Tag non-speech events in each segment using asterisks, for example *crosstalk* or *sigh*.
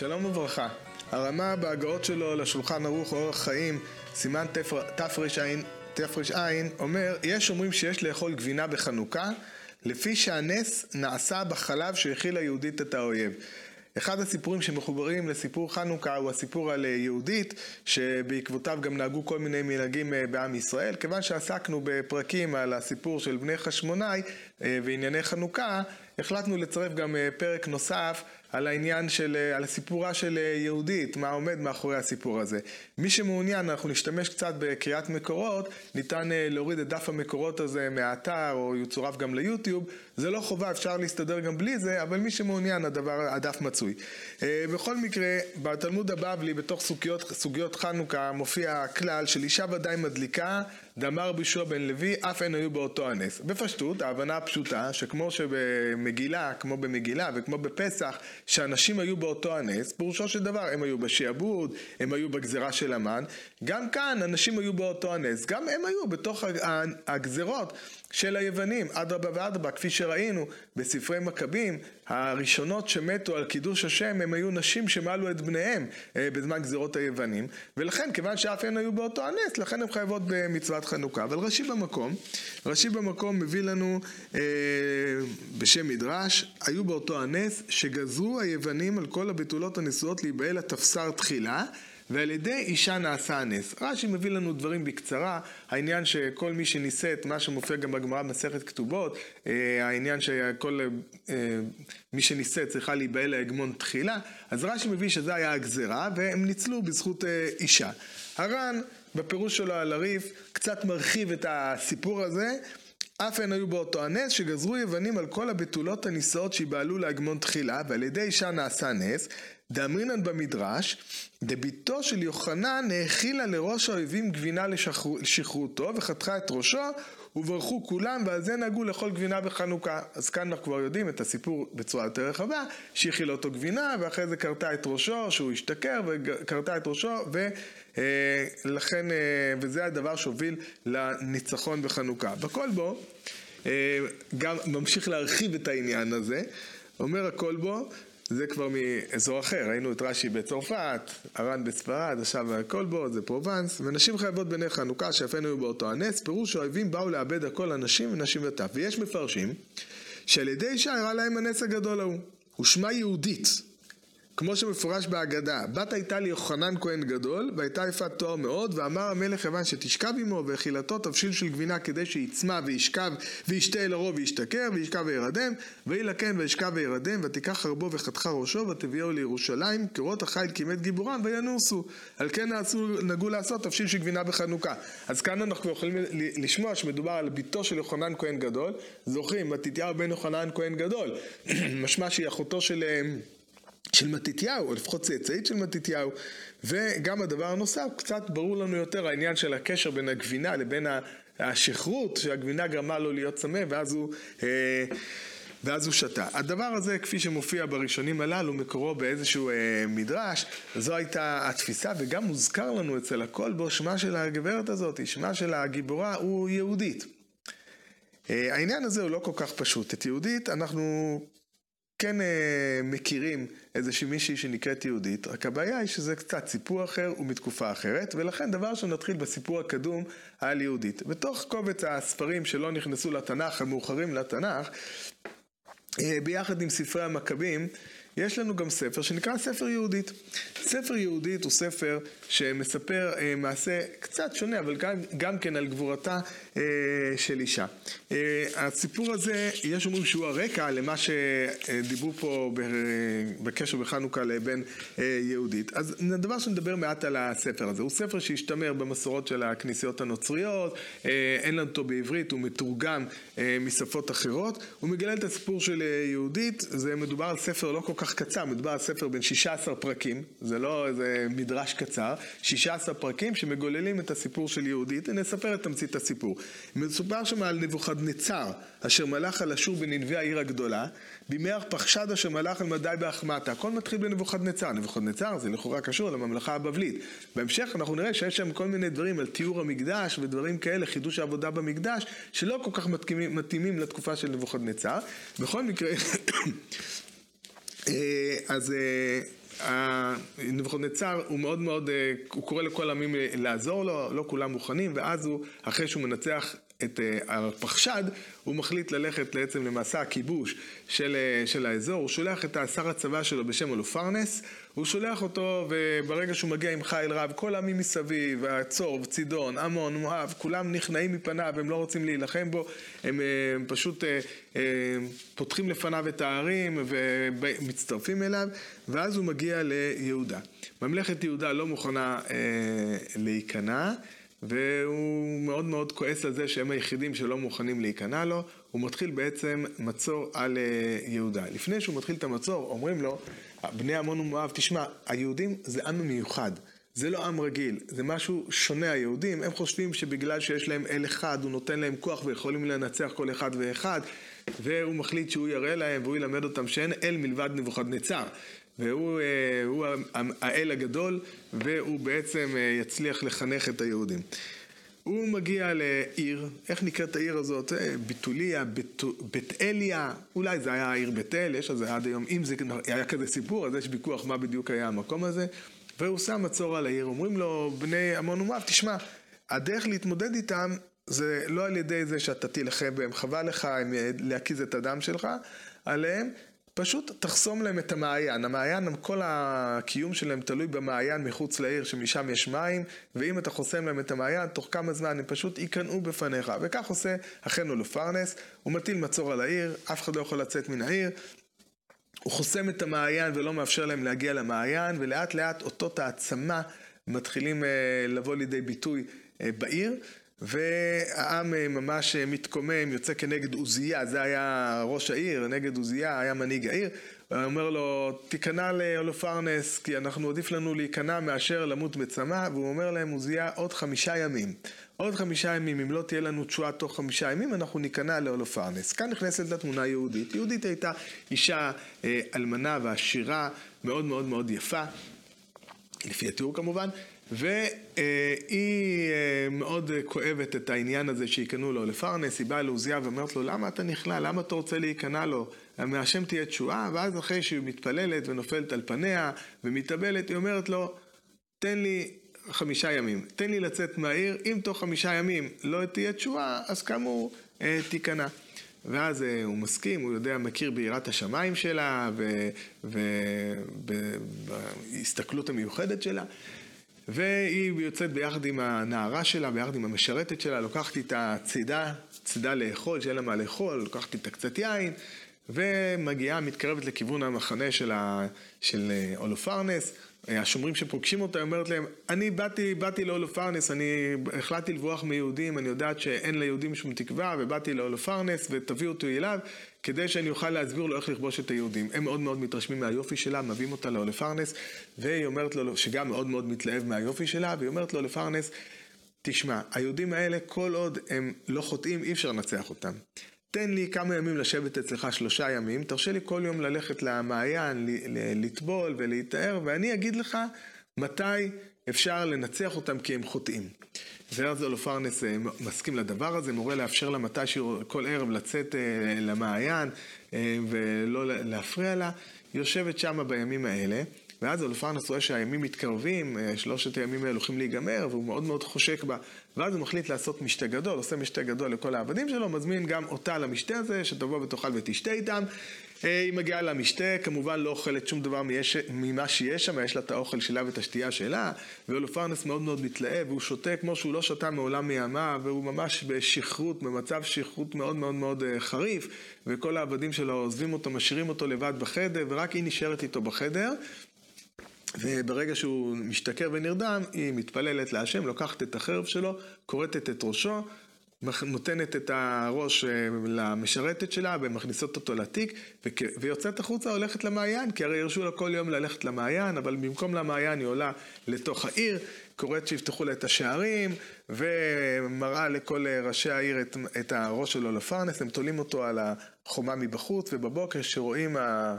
שלום וברכה. הרמה בהגאות שלו לשולחן ערוך אורח חיים, סימן תר"ע, אומר, יש אומרים שיש לאכול גבינה בחנוכה, לפי שהנס נעשה בחלב שהכילה יהודית את האויב. אחד הסיפורים שמחוברים לסיפור חנוכה הוא הסיפור על יהודית, שבעקבותיו גם נהגו כל מיני מנהגים בעם ישראל. כיוון שעסקנו בפרקים על הסיפור של בני חשמונאי וענייני חנוכה, החלטנו לצרף גם פרק נוסף על העניין של, על הסיפורה של יהודית, מה עומד מאחורי הסיפור הזה. מי שמעוניין, אנחנו נשתמש קצת בקריאת מקורות, ניתן להוריד את דף המקורות הזה מהאתר, או יצורף גם ליוטיוב. זה לא חובה, אפשר להסתדר גם בלי זה, אבל מי שמעוניין, הדבר, הדף מצוי. בכל מקרה, בתלמוד הבבלי, בתוך סוגיות, סוגיות חנוכה, מופיע הכלל של אישה ודאי מדליקה, דאמר בישוע בן לוי, אף הן היו באותו הנס. בפשטות, ההבנה הפשוטה, שכמו שבמגילה, כמו במגילה וכמו בפסח, שאנשים היו באותו הנס, פירושו של דבר, הם היו בשעבוד, הם היו בגזרה של המן, גם כאן אנשים היו באותו הנס, גם הם היו בתוך הגזרות של היוונים, אדרבה ואדרבה, כפי שראינו בספרי מכבים, הראשונות שמתו על קידוש השם הם היו נשים שמעלו את בניהם בזמן גזירות היוונים, ולכן כיוון שאף הן היו באותו הנס, לכן הן חייבות במצוות חנוכה. אבל רש"י במקום, רש"י במקום מביא לנו אה, בשם מדרש, היו באותו הנס שגזרו היוונים על כל הבתולות הנשואות להיבהל התפסר תחילה ועל ידי אישה נעשה הנס. רש"י מביא לנו דברים בקצרה, העניין שכל מי שנישאת, מה שמופיע גם בגמרא במסכת כתובות, העניין שכל מי שנישאת צריכה להיבהל להגמון תחילה, אז רש"י מביא שזה היה הגזרה והם ניצלו בזכות אישה. הר"ן בפירוש שלו על הריף קצת מרחיב את הסיפור הזה אף הן היו באותו הנס שגזרו יוונים על כל הבתולות הנישאות שיבהלו להגמון תחילה ועל ידי אישה נעשה נס דאמרינן במדרש, דביתו של יוחנן האכילה לראש האויבים גבינה לשכרותו וחתכה את ראשו וברכו כולם ועל זה נהגו לאכול גבינה בחנוכה. אז כאן אנחנו כבר יודעים את הסיפור בצורה יותר רחבה, שהאכילה אותו גבינה ואחרי זה כרתה את ראשו, שהוא השתכר וכרתה את ראשו ולכן, וזה הדבר שהוביל לניצחון בחנוכה. בכל בו, גם ממשיך להרחיב את העניין הזה, אומר הכל בו זה כבר מאזור אחר, ראינו את רש"י בצרפת, הר"ן בספרד, עכשיו הכל בו, זה פרובנס, ונשים חייבות בני חנוכה הן היו באותו הנס, פירוש האויבים באו לאבד הכל אנשים ונשים וטף. ויש מפרשים שעל ידי אישה הראה להם הנס הגדול ההוא. הוא שמה יהודית, כמו שמפורש בהגדה, בת הייתה ליוחנן כהן גדול, והייתה יפת תואר מאוד, ואמר המלך כיוון שתשכב עמו, ואכילתו תבשיל של גבינה כדי שיצמא וישכב, וישתה אל ערו וישתכר, וישכב וירדם, כן וישכב וירדם, ותיקח חרבו וחתכה ראשו, ותביאו לירושלים, כרות החיל כמת גיבורם, וינוסו. על כן נהגו לעשות תבשיל של גבינה בחנוכה. אז כאן אנחנו יכולים לשמוע שמדובר על ביתו של יוחנן כהן גדול, זוכרים, מתתיהו בן יוחנן כהן גדול, *clears throat* משמע שהיא אחותו של... של מתתיהו, או לפחות צאצאית של מתתיהו, וגם הדבר הנוסף, קצת ברור לנו יותר העניין של הקשר בין הגבינה לבין השכרות, שהגבינה גרמה לו להיות צמא, ואז הוא... ואז הוא שתה. הדבר הזה, כפי שמופיע בראשונים הללו, מקורו באיזשהו אה, מדרש, זו הייתה התפיסה, וגם מוזכר לנו אצל הכל בו שמה של הגברת הזאת, שמה של הגיבורה הוא יהודית. אה, העניין הזה הוא לא כל כך פשוט. את יהודית אנחנו כן אה, מכירים איזושהי מישהי שנקראת יהודית, רק הבעיה היא שזה קצת סיפור אחר ומתקופה אחרת, ולכן דבר שנתחיל בסיפור הקדום על יהודית. בתוך קובץ הספרים שלא נכנסו לתנ"ך, המאוחרים לתנ"ך, אה, ביחד עם ספרי המכבים, יש לנו גם ספר שנקרא ספר יהודית. ספר יהודית הוא ספר שמספר אה, מעשה קצת שונה, אבל גם, גם כן על גבורתה אה, של אישה. אה, הסיפור הזה, יש אומרים שהוא הרקע למה שדיברו פה בקשר בחנוכה לבין אה, יהודית. אז דבר שנדבר מעט על הספר הזה. הוא ספר שהשתמר במסורות של הכנסיות הנוצריות, אה, אין לנו אותו בעברית, הוא מתורגם אה, משפות אחרות. הוא מגלה את הסיפור של אה, יהודית, זה מדובר על ספר לא כל כך קצר, מדובר על ספר בין 16 פרקים, זה לא איזה מדרש קצר, 16 פרקים שמגוללים את הסיפור של יהודית, ונספר את תמצית הסיפור. מסופר שם על נבוכדנצר, אשר מלך על אשור בננבי העיר הגדולה, בימי ארפחשד אשר מלך על מדי באחמתה. הכל מתחיל בנבוכדנצר. נבוכדנצר זה לכאורה קשור לממלכה הבבלית. בהמשך אנחנו נראה שיש שם כל מיני דברים על תיאור המקדש ודברים כאלה, חידוש העבודה במקדש, שלא כל כך מתאימים, מתאימים לתקופה של נבוכדנצר. בכל מקרה, *coughs* אז נבוכדנצר הוא מאוד מאוד, הוא קורא לכל העמים לעזור לו, לא כולם מוכנים, ואז הוא, אחרי שהוא מנצח את הפחשד, הוא מחליט ללכת בעצם למעשה הכיבוש של, של האזור, הוא שולח את שר הצבא שלו בשם אלופרנס, הוא שולח אותו וברגע שהוא מגיע עם חיל רב, כל העמים מסביב, הצור, צידון, עמון, מואב, כולם נכנעים מפניו, הם לא רוצים להילחם בו, הם, הם פשוט הם, פותחים לפניו את הערים ומצטרפים אליו, ואז הוא מגיע ליהודה. ממלכת יהודה לא מוכנה אה, להיכנע. והוא מאוד מאוד כועס על זה שהם היחידים שלא מוכנים להיכנע לו, הוא מתחיל בעצם מצור על אה, יהודה. לפני שהוא מתחיל את המצור, אומרים לו, בני עמון ומואב, תשמע, היהודים זה עם מיוחד. זה לא עם רגיל, זה משהו שונה היהודים, הם חושבים שבגלל שיש להם אל אחד, הוא נותן להם כוח ויכולים לנצח כל אחד ואחד, והוא מחליט שהוא יראה להם והוא ילמד אותם שאין אל מלבד נבוכדנצר. והוא אה, האל הגדול, והוא בעצם אה, יצליח לחנך את היהודים. הוא מגיע לעיר, איך נקראת העיר הזאת? אה, ביטוליה, בית אליה, אולי זה היה העיר בית אל, יש על זה עד היום, אם זה היה כזה סיפור, אז יש ויכוח מה בדיוק היה המקום הזה, והוא שם מצור על העיר, אומרים לו בני עמון ומואב, תשמע, הדרך להתמודד איתם זה לא על ידי זה שאתה תילחם בהם, חבל לך להקיז את הדם שלך עליהם, פשוט תחסום להם את המעיין. המעיין, כל הקיום שלהם תלוי במעיין מחוץ לעיר, שמשם יש מים, ואם אתה חוסם להם את המעיין, תוך כמה זמן הם פשוט ייכנעו בפניך. וכך עושה אחינו לפרנס, הוא מטיל מצור על העיר, אף אחד לא יכול לצאת מן העיר. הוא חוסם את המעיין ולא מאפשר להם להגיע למעיין, ולאט לאט אותות העצמה מתחילים אה, לבוא לידי ביטוי אה, בעיר. והעם אה, ממש אה, מתקומם, יוצא כנגד עוזיה, זה היה ראש העיר, נגד עוזיה, היה מנהיג העיר. הוא אומר לו, תיכנע לאולופרנס, כי אנחנו עדיף לנו להיכנע מאשר למות בצמא, והוא אומר להם, עוזיה, עוד חמישה ימים. עוד חמישה ימים, אם לא תהיה לנו תשועה תוך חמישה ימים, אנחנו ניכנע לאולופרנס. כאן נכנסת לתמונה יהודית. יהודית הייתה אישה אה, אלמנה ועשירה, מאוד מאוד מאוד יפה, לפי התיאור כמובן, והיא אה, מאוד כואבת את העניין הזה שיקנו לו לפרנס, היא באה לעוזיה ואומרת לו, למה אתה נכנע? למה אתה רוצה להיכנע לו? מהשם תהיה תשועה, ואז אחרי שהיא מתפללת ונופלת על פניה ומתאבלת, היא אומרת לו, תן לי חמישה ימים, תן לי לצאת מהעיר, אם תוך חמישה ימים לא תהיה תשועה, אז כאמור אה, תיכנע. ואז אה, הוא מסכים, הוא יודע, מכיר ביראת השמיים שלה ובהסתכלות המיוחדת שלה. והיא יוצאת ביחד עם הנערה שלה, ביחד עם המשרתת שלה, לוקחת איתה צידה, צידה לאכול, שאין לה מה לאכול, לוקחת איתה קצת יין, ומגיעה, מתקרבת לכיוון המחנה של, ה, של אה, אולופרנס. השומרים שפוגשים אותה, אומרת להם, אני באתי, באתי לאולופרנס, אני החלטתי לברוח מיהודים, אני יודעת שאין ליהודים שום תקווה, ובאתי לאולופרנס, ותביאו אותי אליו, כדי שאני אוכל להסביר לו איך לכבוש את היהודים. הם מאוד מאוד מתרשמים מהיופי שלה, מביאים אותה לאולופרנס, והיא אומרת לו, שגם מאוד מאוד מתלהב מהיופי שלה, והיא אומרת לו לפרנס, תשמע, היהודים האלה, כל עוד הם לא חוטאים, אי אפשר לנצח אותם. תן לי כמה ימים לשבת אצלך שלושה ימים, תרשה לי כל יום ללכת למעיין, לטבול ולהיטהר, ואני אגיד לך מתי אפשר לנצח אותם כי הם חוטאים. ואז אלופרנס אה, מסכים לדבר הזה, מורה לאפשר לה מתי כל ערב לצאת אה, למעיין אה, ולא להפריע לה. היא יושבת שמה בימים האלה. ואז אלופרנס רואה שהימים מתקרבים, אה, שלושת הימים האלה הולכים להיגמר, והוא מאוד מאוד חושק בה. ואז הוא מחליט לעשות משתה גדול, עושה משתה גדול לכל העבדים שלו, מזמין גם אותה למשתה הזה, שתבוא ותאכל ותשתה איתם. אה, היא מגיעה למשתה, כמובן לא אוכלת שום דבר ממה שיש שם, יש לה את האוכל שלה ואת השתייה שלה, ואולופרנס מאוד מאוד מתלהב, והוא שותה כמו שהוא לא שתה מעולם מימיו, והוא ממש בשכרות, במצב שכרות מאוד מאוד מאוד אה, חריף, וכל העבדים שלו עוזבים אותו, משאירים אותו לבד בחדר, ורק היא נשארת איתו בחדר. וברגע שהוא משתכר ונרדם, היא מתפללת להשם, לוקחת את החרב שלו, כורתת את ראשו, נותנת את הראש אה, למשרתת שלה ומכניסות אותו לתיק ויוצאת החוצה, הולכת למעיין, כי הרי הרשו לה כל יום ללכת למעיין, אבל במקום למעיין היא עולה לתוך העיר, קוראת שיפתחו לה את השערים ומראה לכל ראשי העיר את, את הראש שלו לפרנס, הם תולים אותו על החומה מבחוץ ובבוקר שרואים ה...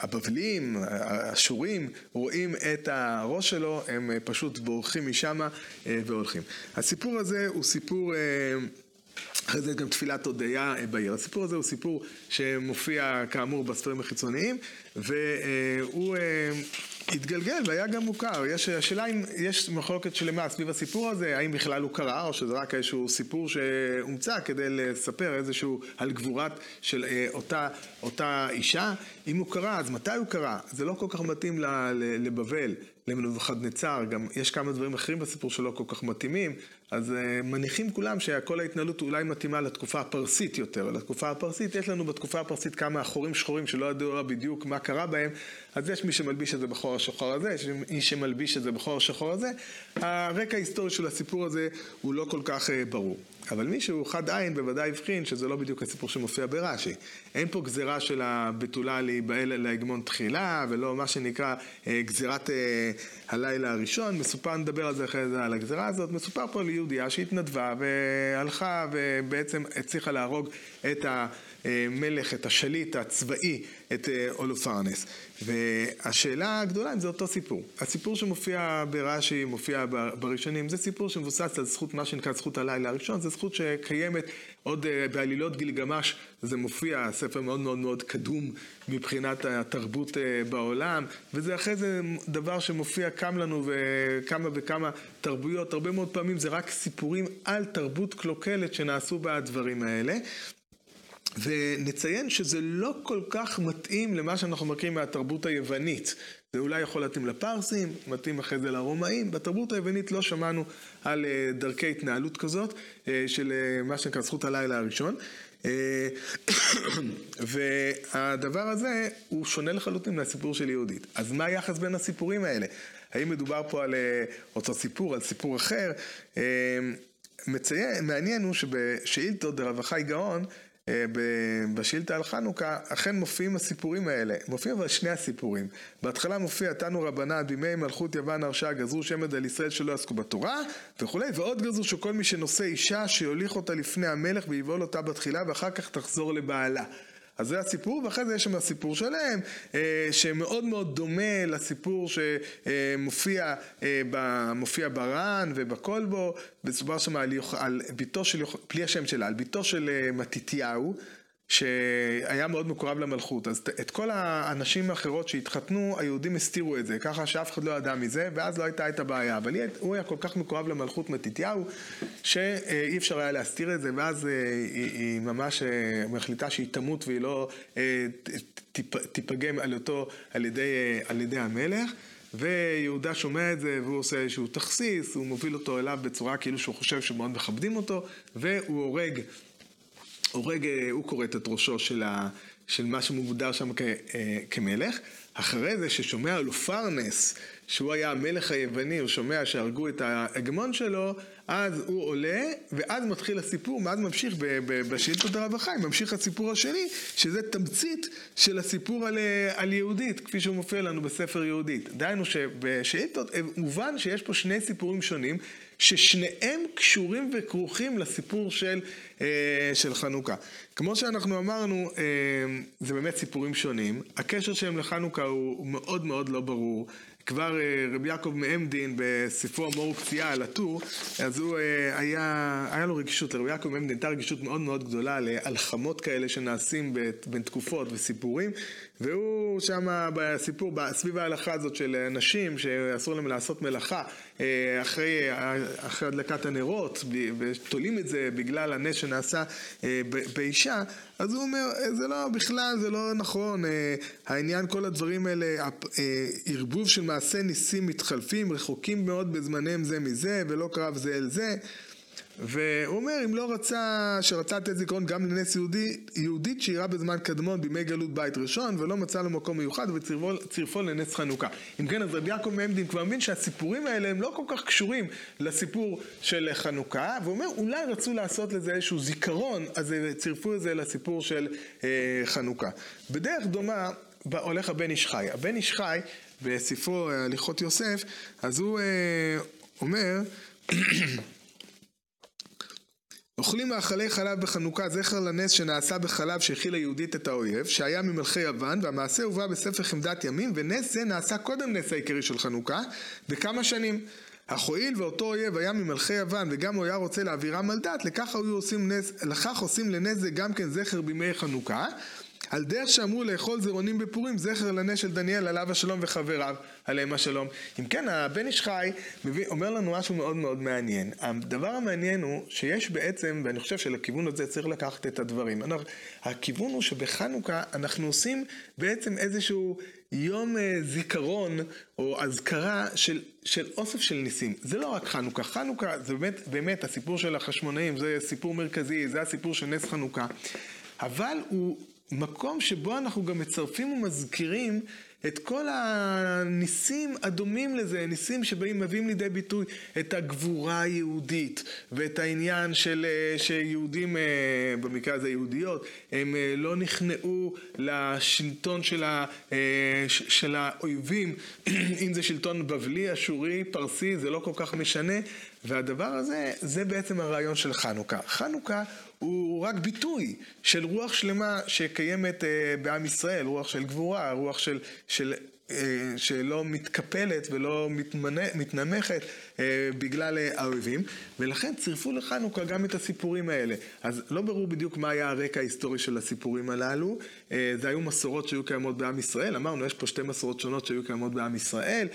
הבבלים, האשורים, רואים את הראש שלו, הם פשוט בורחים משם אה, והולכים. הסיפור הזה הוא סיפור אה, אחרי זה גם תפילת הודיה בעיר. הסיפור הזה הוא סיפור שמופיע כאמור בספרים החיצוניים, והוא התגלגל והיה גם מוכר. יש, השאלה אם יש מחלוקת שלמה סביב הסיפור הזה, האם בכלל הוא קרה, או שזה רק איזשהו סיפור שהומצא כדי לספר איזשהו על גבורת של אה, אותה, אותה אישה. אם הוא קרה, אז מתי הוא קרה? זה לא כל כך מתאים לבבל. לנבוכדנצר, גם יש כמה דברים אחרים בסיפור שלא כל כך מתאימים, אז uh, מניחים כולם שכל ההתנהלות אולי מתאימה לתקופה הפרסית יותר. לתקופה הפרסית, יש לנו בתקופה הפרסית כמה חורים שחורים שלא ידעו בדיוק מה קרה בהם, אז יש מי שמלביש את זה בחור השחור הזה, יש מי שמלביש את זה בחור השחור הזה. הרקע ההיסטורי של הסיפור הזה הוא לא כל כך uh, ברור. אבל מי שהוא חד עין בוודאי הבחין שזה לא בדיוק הסיפור שמופיע ברש"י. אין פה גזירה של הבתולה להיבהל להגמון תחילה, ולא מה שנקרא אה, גזירת אה, הלילה הראשון. מסופר, נדבר על זה אחרי זה, על הגזירה הזאת. מסופר פה על יהודייה שהתנדבה והלכה ובעצם הצליחה להרוג את. המלך, את השליט הצבאי, את אה, אולופרנס. והשאלה הגדולה אם זה אותו סיפור. הסיפור שמופיע ברש"י, מופיע בראשונים, זה סיפור שמבוסס על זכות, מה שנקרא זכות הלילה הראשון, זו זכות שקיימת עוד אה, בעלילות גילגמש, זה מופיע, ספר מאוד מאוד מאוד קדום מבחינת התרבות אה, בעולם, וזה אחרי זה דבר שמופיע קם לנו וכמה וכמה תרבויות, הרבה מאוד פעמים זה רק סיפורים על תרבות קלוקלת שנעשו בדברים האלה. ונציין שזה לא כל כך מתאים למה שאנחנו מכירים מהתרבות היוונית. זה אולי יכול להתאים לפרסים, מתאים אחרי זה לרומאים. בתרבות היוונית לא שמענו על אה, דרכי התנהלות כזאת, אה, של אה, מה שנקרא זכות הלילה הראשון. *coughs* והדבר הזה הוא שונה לחלוטין מהסיפור של יהודית. אז מה היחס בין הסיפורים האלה? האם מדובר פה על אותו סיפור, על סיפור אחר? מציין, מעניין הוא שבשאילתות דרב חי גאון בשאילתה על חנוכה, אכן מופיעים הסיפורים האלה. מופיעים אבל שני הסיפורים. בהתחלה מופיע תנו רבנן בימי מלכות יוון הרשעה גזרו שמד על ישראל שלא עסקו בתורה וכולי, ועוד גזרו שכל מי שנושא אישה שיוליך אותה לפני המלך ויבול אותה בתחילה ואחר כך תחזור לבעלה. אז זה הסיפור, ואחרי זה יש שם סיפור שלם, אה, שמאוד מאוד דומה לסיפור שמופיע אה, מופיע בר"ן ובכלבו, מסופר שם על, על ביתו של, פלי השם שלה, על ביתו של אה, מתתיהו. שהיה מאוד מקורב למלכות. אז את כל האנשים האחרות שהתחתנו, היהודים הסתירו את זה, ככה שאף אחד לא ידע מזה, ואז לא הייתה את הבעיה. אבל הוא היה כל כך מקורב למלכות מתתיהו, שאי אפשר היה להסתיר את זה, ואז אה, היא, היא ממש אה, מחליטה שהיא תמות והיא לא אה, תיפגם על אותו, על ידי, על ידי המלך. ויהודה שומע את זה, והוא עושה איזשהו תכסיס, הוא מוביל אותו אליו בצורה כאילו שהוא חושב שמאוד מכבדים אותו, והוא הורג הורג, אה, הוא כורת את ראשו של, ה, של מה שמוגדר שם כ, אה, כמלך. אחרי זה ששומע על אופרנס, שהוא היה המלך היווני, הוא שומע שהרגו את ההגמון שלו, אז הוא עולה, ואז מתחיל הסיפור, ואז ממשיך בשאילתות הרב החיים, ממשיך הסיפור השני, שזה תמצית של הסיפור על, אה, על יהודית, כפי שהוא מופיע לנו בספר יהודית. דהיינו שבשאילתות מובן שיש פה שני סיפורים שונים, ששניהם קשורים וכרוכים לסיפור של, אה, של חנוכה. כמו שאנחנו אמרנו, אה, זה באמת סיפורים שונים. הקשר שלהם לחנוכה הוא מאוד מאוד לא ברור. כבר אה, רבי יעקב מעמדין בספרו המור ופציעה על הטור, אז הוא היה, היה לו רגישות, לרבי יעקב מעמדין הייתה רגישות מאוד מאוד גדולה להלחמות כאלה שנעשים בין תקופות וסיפורים, והוא שם בסיפור, סביב ההלכה הזאת של נשים שאסור להם לעשות מלאכה אה, אחרי, אחרי הדלקת הנרות, ותולים את זה בגלל הנס שנעשה באישה, אז הוא אומר, זה לא, בכלל זה לא נכון, העניין, כל הדברים האלה, ערבוב של מעשי ניסים מתחלפים, רחוקים מאוד בזמניהם זה מזה, ולא קרב זה אל זה. והוא אומר, אם לא רצה, שרצה לתת זיכרון גם לנס יהודי, יהודית שאירע בזמן קדמון בימי גלות בית ראשון, ולא מצא לו מקום מיוחד, וצירפו לנס חנוכה. אם כן, אז רבי יעקב מעמדין כבר מבין שהסיפורים האלה הם לא כל כך קשורים לסיפור של חנוכה, והוא אומר, אולי רצו לעשות לזה איזשהו זיכרון, אז צירפו את זה לסיפור של אה, חנוכה. בדרך דומה, הולך הבן איש חי. הבן איש חי בספרו הליכות יוסף, אז הוא אה, אומר *clears throat* אוכלים מאכלי חלב בחנוכה זכר לנס שנעשה בחלב שהכילה יהודית את האויב, שהיה ממלכי יוון, והמעשה הובא בספר חמדת ימים, ונס זה נעשה קודם נס העיקרי של חנוכה, בכמה שנים. אך הואיל ואותו אויב היה ממלכי יוון וגם הוא היה רוצה להעבירם על דת, לכך עושים נס, לכך עושים לנס זה גם כן זכר בימי חנוכה. על דרך שאמרו לאכול זרעונים בפורים, זכר לנס של דניאל עליו השלום וחבריו עליהם השלום. אם כן, הבן איש חי מביא, אומר לנו משהו מאוד מאוד מעניין. הדבר המעניין הוא שיש בעצם, ואני חושב שלכיוון הזה צריך לקחת את הדברים. הכיוון הוא שבחנוכה אנחנו עושים בעצם איזשהו יום אה, זיכרון או אזכרה של, של אוסף של ניסים. זה לא רק חנוכה, חנוכה זה באמת, באמת הסיפור של החשמונאים, זה סיפור מרכזי, זה הסיפור של נס חנוכה. אבל הוא מקום שבו אנחנו גם מצרפים ומזכירים את כל הניסים הדומים לזה, ניסים שבאים, מביאים לידי ביטוי את הגבורה היהודית ואת העניין של אה, שיהודים, אה, במקרה הזה יהודיות, הם אה, לא נכנעו לשלטון של, ה, של האויבים, *clears throat* אם זה שלטון בבלי, אשורי, פרסי, זה לא כל כך משנה, והדבר הזה, זה בעצם הרעיון של חנוכה. חנוכה הוא רק ביטוי של רוח שלמה שקיימת בעם ישראל, רוח של גבורה, רוח של, של אה, שלא מתקפלת ולא מתמנה, מתנמכת אה, בגלל אה, האויבים, ולכן צירפו לחנוכה גם את הסיפורים האלה. אז לא ברור בדיוק מה היה הרקע ההיסטורי של הסיפורים הללו, זה היו מסורות שהיו קיימות בעם ישראל, אמרנו יש פה שתי מסורות שונות שהיו קיימות בעם ישראל,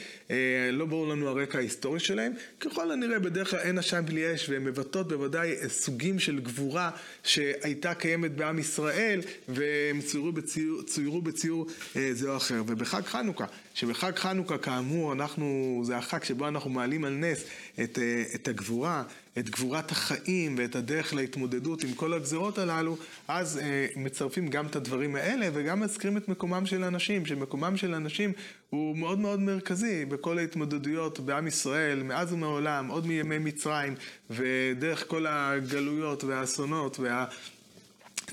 לא ברור לנו הרקע ההיסטורי שלהם, ככל הנראה בדרך כלל אין עשן בלי אש והן מבטאות בוודאי סוגים של גבורה שהייתה קיימת בעם ישראל והם צוירו בציור, צוירו בציור זה או אחר. ובחג חנוכה שבחג חנוכה כאמור אנחנו, זה החג שבו אנחנו מעלים על נס את, אה, את הגבורה, את גבורת החיים ואת הדרך להתמודדות עם כל הגזרות הללו, אז אה, מצרפים גם את הדברים האלה וגם מזכירים את מקומם של אנשים, שמקומם של אנשים הוא מאוד מאוד מרכזי בכל ההתמודדויות בעם ישראל, מאז ומעולם, עוד מימי מצרים, ודרך כל הגלויות והאסונות וה...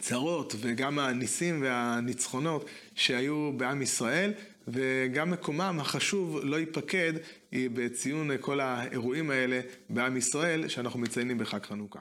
צרות וגם הניסים והניצחונות שהיו בעם ישראל. וגם מקומם החשוב לא ייפקד בציון כל האירועים האלה בעם ישראל שאנחנו מציינים בחג חנוכה.